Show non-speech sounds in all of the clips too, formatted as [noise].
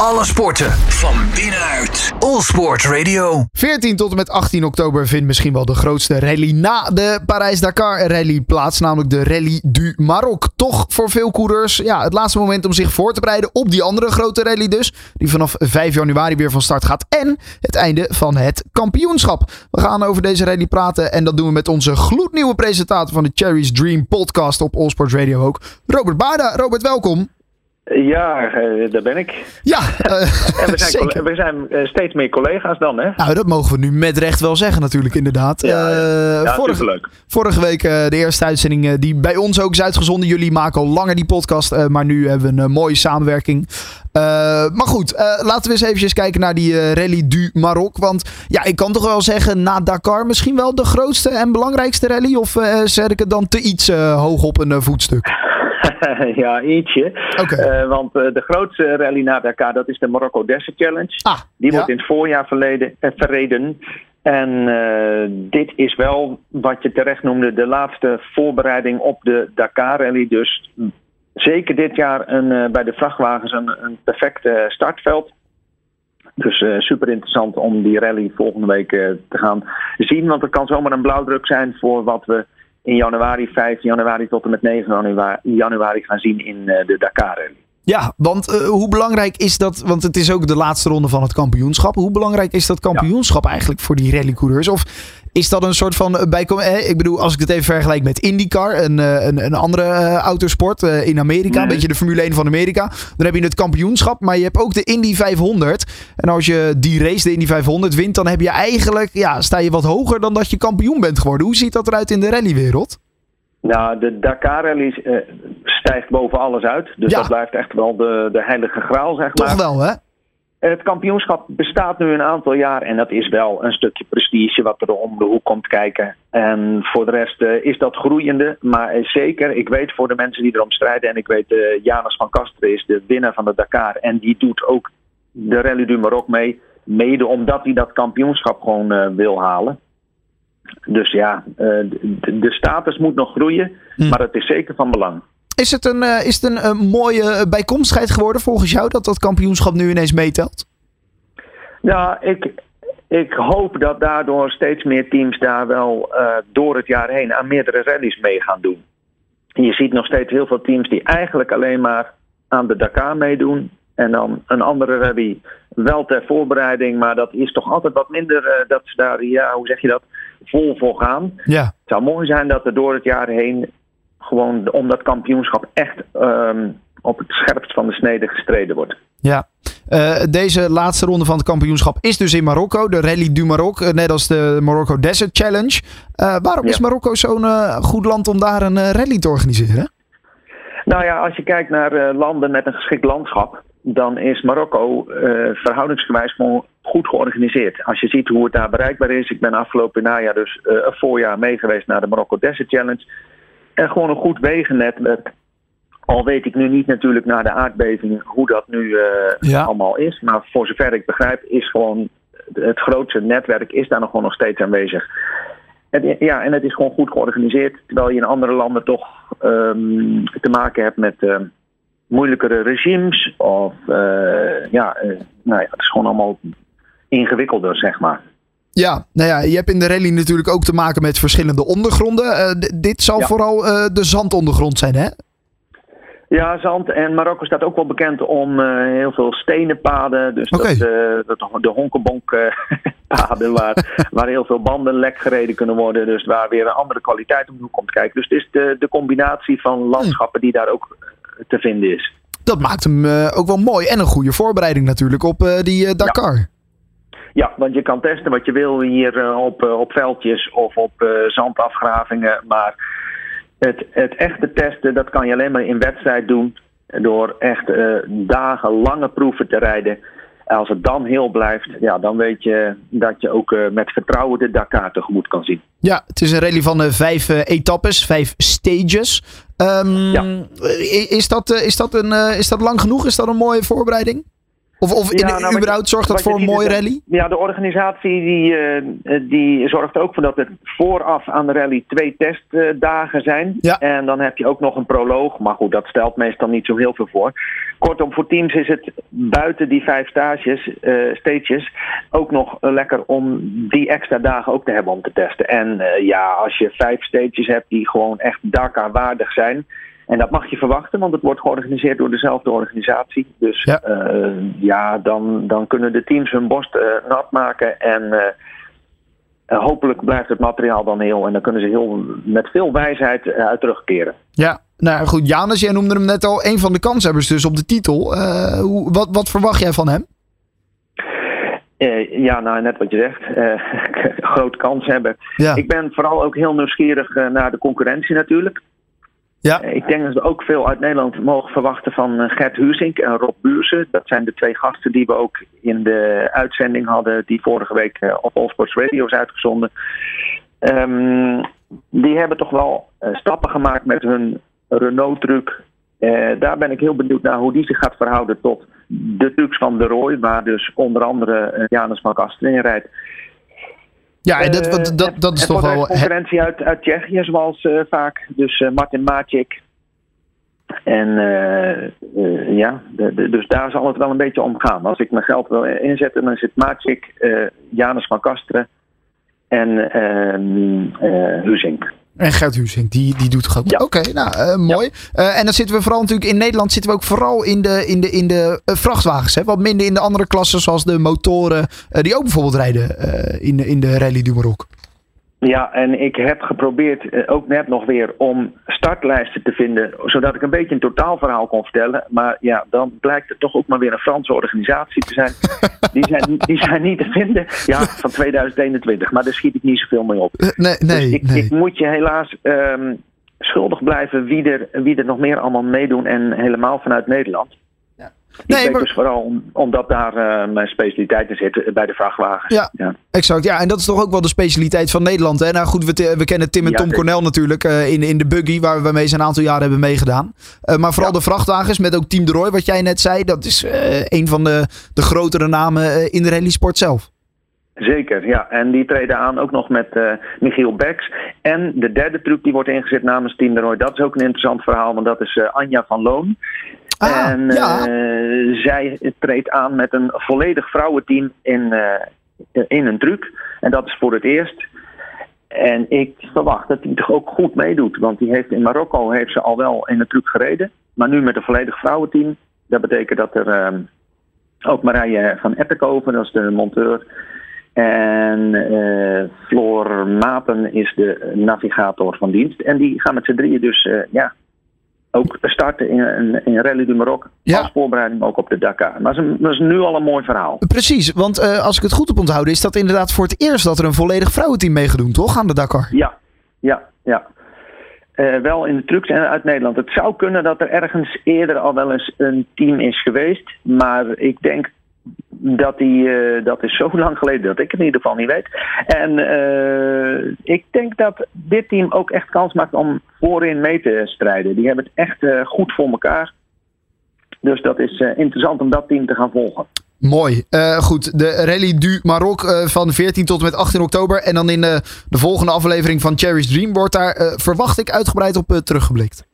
Alle sporten van binnenuit. All Sport Radio. 14 tot en met 18 oktober vindt misschien wel de grootste rally na de Parijs-Dakar rally plaats. Namelijk de Rally du Maroc. Toch voor veel coureurs ja, het laatste moment om zich voor te bereiden op die andere grote rally dus. Die vanaf 5 januari weer van start gaat. En het einde van het kampioenschap. We gaan over deze rally praten. En dat doen we met onze gloednieuwe presentator van de Cherry's Dream podcast op All Sports Radio ook. Robert Baarda. Robert, welkom. Ja, uh, daar ben ik. Ja, uh, [laughs] en we zijn, we zijn uh, steeds meer collega's dan, hè? Nou, dat mogen we nu met recht wel zeggen, natuurlijk, inderdaad. Ja, ja vorige, leuk. Vorige week de eerste uitzending die bij ons ook is uitgezonden. Jullie maken al langer die podcast, maar nu hebben we een mooie samenwerking. maar goed, laten we eens even kijken naar die Rally du Maroc. Want ja, ik kan toch wel zeggen, na Dakar misschien wel de grootste en belangrijkste rally? Of zet ik het dan te iets hoog op een voetstuk? [laughs] ja, ietsje. Okay. Uh, want uh, de grootste rally na Dakar, dat is de Morocco Desert Challenge. Ah, Die ja. wordt in het voorjaar verleden, eh, verreden. En uh, dit is wel wat je terecht noemde, de laatste voorbereiding op de Dakar Rally. Dus zeker dit jaar een, bij de vrachtwagens een, een perfect startveld. Dus super interessant om die rally volgende week te gaan zien. Want het kan zomaar een blauwdruk zijn voor wat we in januari, 5 januari tot en met 9 januari, gaan zien in uh, de Dakar. Ja, want uh, hoe belangrijk is dat, want het is ook de laatste ronde van het kampioenschap. Hoe belangrijk is dat kampioenschap eigenlijk voor die rallycoureurs? Of is dat een soort van bijkomend? Ik bedoel, als ik het even vergelijk met IndyCar, een, een, een andere uh, autosport in Amerika, een beetje de Formule 1 van Amerika. Dan heb je het kampioenschap, maar je hebt ook de Indy 500. En als je die race, de Indy 500, wint, dan heb je eigenlijk, ja, sta je wat hoger dan dat je kampioen bent geworden. Hoe ziet dat eruit in de rallywereld? Nou, de Dakar Rally stijgt boven alles uit. Dus Ja. dat blijft echt wel de, de heilige graal, zeg maar. Toch wel, hè? Het kampioenschap bestaat nu een aantal jaar en dat is wel een stukje prestige wat er om de hoek komt kijken. En voor de rest uh, is dat groeiende, maar uh, zeker, ik weet voor de mensen die erom strijden en ik weet uh, Janus van Kasteren is de winnaar van de Dakar en die doet ook de Rally du Maroc mee, mede omdat hij dat kampioenschap gewoon uh, wil halen. Dus ja, de, de, status moet nog groeien, Hm. maar het is zeker van belang. Is het een, uh, is het een, een mooie bijkomstigheid geworden volgens jou dat dat kampioenschap nu ineens meetelt? Ja, ik, ik hoop dat daardoor steeds meer teams daar wel uh, door het jaar heen aan meerdere rallies mee gaan doen. Je ziet nog steeds heel veel teams die eigenlijk alleen maar aan de Dakar meedoen. En dan een andere rally wel ter voorbereiding, maar dat is toch altijd wat minder uh, dat ze daar, ja, hoe zeg je dat, vol voor gaan. Ja. Het zou mooi zijn dat er door het jaar heen gewoon om dat kampioenschap echt um, op het scherpst van de snede gestreden wordt. Ja, uh, deze laatste ronde van het kampioenschap is dus in Marokko, de Rally du Maroc, uh, net als de Marokko Desert Challenge. Uh, waarom Ja. is Marokko zo'n goed land om daar een rally te organiseren? Nou ja, als je kijkt naar landen met een geschikt landschap, dan is Marokko verhoudingsgewijs goed georganiseerd. Als je ziet hoe het daar bereikbaar is. Ik ben afgelopen najaar dus een voorjaar mee geweest naar de Marokko Desert Challenge. En gewoon een goed wegennetwerk. Al weet ik nu niet natuurlijk na de aardbeving hoe dat nu uh, Ja. allemaal is. Maar voor zover ik begrijp is gewoon het grootste netwerk is daar nog gewoon nog steeds aanwezig. En, ja, en het is gewoon goed georganiseerd. Terwijl je in andere landen toch um, te maken hebt met uh, moeilijkere regimes. Of uh, ja, nou ja, het is gewoon allemaal ingewikkelder, zeg maar. Ja, nou ja, je hebt in de rally natuurlijk ook te maken met verschillende ondergronden. Uh, dit zal Ja. vooral uh, de zandondergrond zijn, hè? Ja, zand. En Marokko staat ook wel bekend om uh, heel veel stenen paden. Dus dat, dat, de honkenbonk uh, [laughs] paden waar, [laughs] waar heel veel banden lek gereden kunnen worden. Dus waar weer een andere kwaliteit om komt kijken. Dus het is de, de combinatie van landschappen die daar ook te vinden is. Dat maakt hem ook wel mooi. En een goede voorbereiding natuurlijk op die Dakar. Ja. Ja, want je kan testen wat je wil hier uh, op, uh, op veldjes of op uh, zandafgravingen. Maar het, het echte testen, dat kan je alleen maar in wedstrijd doen. Door echt dagenlange proeven te rijden. Als het dan heel blijft, ja, dan weet je dat je ook met vertrouwen de Dakar tegemoet kan zien. Ja, het is een rally van vijf etappes, vijf stages. Um, ja. is, dat, is, dat een, is dat lang genoeg? Is dat een mooie voorbereiding? Of, of in, Ja, nou, überhaupt zorgt dat voor een mooie dat- rally? Ja, de organisatie die, eh, die zorgt er ook voor dat er vooraf aan de rally twee testdagen zijn. Ja. En dan heb je ook nog een proloog. Maar goed, dat stelt meestal niet zo heel veel voor. Kortom, voor teams is het buiten die vijf stages, eh, stages ook nog lekker om die extra dagen ook te hebben om te testen. En eh, ja, als je vijf stages hebt die gewoon echt Dakar waardig zijn. En dat mag je verwachten, want het wordt georganiseerd door dezelfde organisatie. Dus Ja. ja, ja dan, dan kunnen de teams hun borst eh, nat maken. En eh, eh, hopelijk blijft het materiaal dan heel. En dan kunnen ze heel, met veel wijsheid eh, uit terugkeren. Ja, nou goed. Janus, jij noemde hem net al een van de kanshebbers dus op de titel. Eh, hoe, wat, wat verwacht jij van hem? Eh, ja, nou net wat je zegt. eh [laughs] grote kans hebben. Ja, Ik ben vooral ook heel nieuwsgierig eh, naar de concurrentie natuurlijk. Ja. Eh, Ik denk dat we ook veel uit Nederland mogen verwachten van eh, Gert Huuzink en Rob Buursen. Dat zijn de twee gasten die we ook in de uitzending hadden, die vorige week eh, op All Sports Radio is uitgezonden. Ehm, die hebben toch wel stappen gemaakt met hun Renault-truc. Daar ben ik heel benieuwd naar hoe die zich gaat verhouden tot de trucs van de Roy, waar dus onder andere Janus Macastre in rijdt. Ja en dat, wat- dat, Eh, dat is toch wel... concurrentie uit, uit Tsjechië, zoals eh, vaak. Dus eh, Martin Maciek. En eh, eh, ja, de- de- dus daar zal het wel een beetje om gaan. Als ik mijn geld wil inzetten, dan het Maciek, eh Janus van Kastre en ehm eh Huzink. En Gert Huuzing, die, die doet het goed. Ja. Oké, nou, eh, mooi. Eh, en dan zitten we vooral natuurlijk in Nederland zitten we ook vooral in de, in de, in de eh, vrachtwagens. Hè? Wat minder in de andere klassen, zoals de motoren, die ook bijvoorbeeld rijden in, de- in de Rally du Maroc. Ja, en ik heb geprobeerd, eh, ook net nog weer, om startlijsten te vinden, zodat ik een beetje een totaalverhaal kon vertellen. Maar ja, dan blijkt het toch ook maar weer een Franse organisatie te zijn. [laughs] Die zijn, die zijn niet te vinden. Ja, van 2021, maar daar schiet ik niet zoveel mee op. Eh, nee, nee, dus ik, nee. ik moet je helaas ehm, schuldig blijven wie er, wie er nog meer allemaal meedoen en helemaal vanuit Nederland. Ja. Ik Nee, weet maar- dus vooral om- omdat daar eh, mijn specialiteiten zitten bij de vrachtwagens. Ja. ja. Exact, ja, en dat is toch ook wel de specialiteit van Nederland. Hè? Nou goed, we, we kennen Tim en Ja, Tom. Cornel natuurlijk eh, in, in de buggy, waar we mee een aantal jaren hebben meegedaan. Eh, maar vooral Ja. de vrachtwagens met ook Team de Roy, wat jij net zei, dat is eh, een van de, de grotere namen eh, in de rallysport zelf. Zeker, ja. En die treden aan ook nog met eh, Michiel Beks. En de derde truc die wordt ingezet namens Team de Roy. Dat is ook een interessant verhaal, want dat is eh, Anja van Loon. Ah, en ja. eh, zij treedt aan met een volledig vrouwenteam in, eh, in een truc. En dat is voor het eerst. En ik verwacht dat hij toch ook goed meedoet. Want die heeft in Marokko heeft ze al wel in een truc gereden. Maar nu met een volledig vrouwenteam. Dat betekent dat er ehm, ook Marije van Eppenkoven, dat is de monteur. En eh, Floor Mapen is de navigator van dienst. En die gaan met z'n drieën dus ja, ook starten in, in, in Rally du Maroc. Ja. Als voorbereiding ook op de Dakar. Maar dat is, een- dat is nu al een mooi verhaal. Precies, want eh, als ik het goed heb onthouden, is dat inderdaad voor het eerst dat er een volledig vrouwenteam meegedoen, toch? Aan de Dakar. Ja, ja, ja. Eh, wel in de trucks en uit Nederland. Het zou kunnen dat er ergens eerder al wel eens een team is geweest. Maar ik denk dat die, eh, dat is zo [laughs] lang geleden dat ik het in ieder geval niet weet. En eh, ik denk dat dit team ook echt kans maakt om voorin mee te strijden. Die hebben het echt eh, goed voor elkaar. Dus dat is interessant om dat team te gaan volgen. Mooi. Goed, de Rally du Maroc van 14 tot en met 18 oktober. En dan in de volgende aflevering van Cherry's Dream wordt daar, verwacht ik, uitgebreid op teruggeblikt.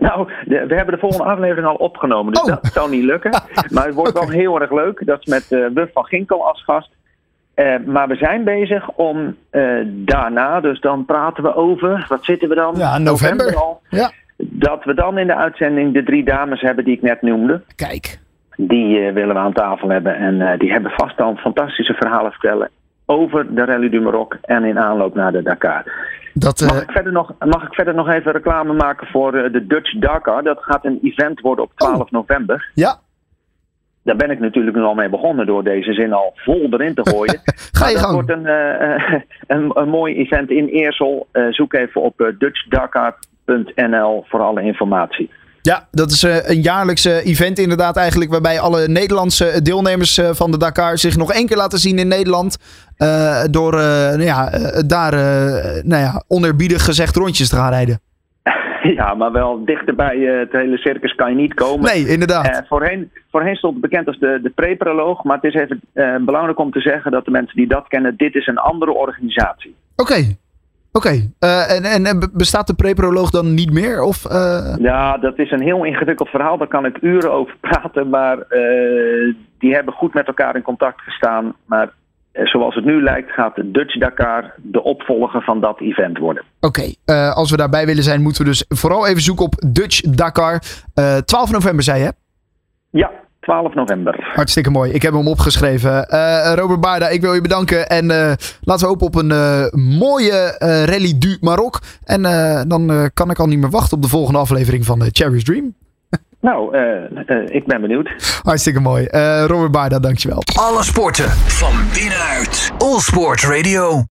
[laughs] Nou, de- we hebben de volgende aflevering al opgenomen, dus Oh. dat zou niet lukken. [laughs] Maar het wordt wel heel erg leuk. Dat is met eh Wuf van Ginkel als gast. Eh, maar we zijn bezig om eh, daarna, dus dan praten we over, wat zitten we dan? Ja, november. al. Ja. Dat we dan in de uitzending de drie dames hebben die ik net noemde. Kijk. Die willen we aan tafel hebben. En die hebben vast al fantastische verhalen vertellen over de Rally du Maroc en in aanloop naar de Dakar. Dat, eh, Mag ik, verder nog, mag ik verder nog even reclame maken voor eh, de Dutch Dakar? Dat gaat een event worden op 12 november. ja, Daar ben ik natuurlijk nu al mee begonnen door deze zin al vol erin te gooien. [laughs] ga je Maar dat gang. wordt een, eh, eh, [laughs] een, een mooi event in Eersel. Eh, zoek even op eh, dutchdakar.nl voor alle informatie. Ja, dat is eh, een jaarlijks eh, event inderdaad eigenlijk waarbij alle Nederlandse deelnemers eh, van de Dakar zich nog één keer laten zien in Nederland. eh, door eh, nou ja, eh, daar eh, nou ja, oneerbiedig gezegd rondjes te gaan rijden. [laughs] Ja, maar wel dichter bij eh, het hele circus kan je niet komen. Nee, inderdaad. Eh, voorheen, voorheen stond het bekend als de, de pre-proloog. Maar het is even eh, belangrijk om te zeggen dat de mensen die dat kennen, dit is een andere organisatie. Oké. Oké. Eh, en, en, en bestaat de preproloog dan niet meer? Of, eh, Ja, dat is een heel ingewikkeld verhaal. Daar kan ik uren over [laughs] praten. Maar eh, die hebben goed met elkaar in contact gestaan. Maar zoals het nu lijkt, gaat de Dutch Dakar de opvolger van dat event worden. Oké, als we daarbij willen zijn, moeten we dus vooral even zoeken op Dutch Dakar. Eh 12 november, zei je? Ja, 12 november. Hartstikke mooi. Ik heb hem opgeschreven. Eh, Robert Baarda, ik wil je bedanken. En eh, laten we hopen op een eh, mooie eh, Rally du Maroc. En eh, dan eh, kan ik al niet meer wachten op de volgende aflevering van de Cherry's Dream. [laughs] Nou, eh, eh, ik ben benieuwd. Hartstikke mooi. Eh, Robert Baarda, dankjewel. Alle sporten van binnenuit. All Sport Radio.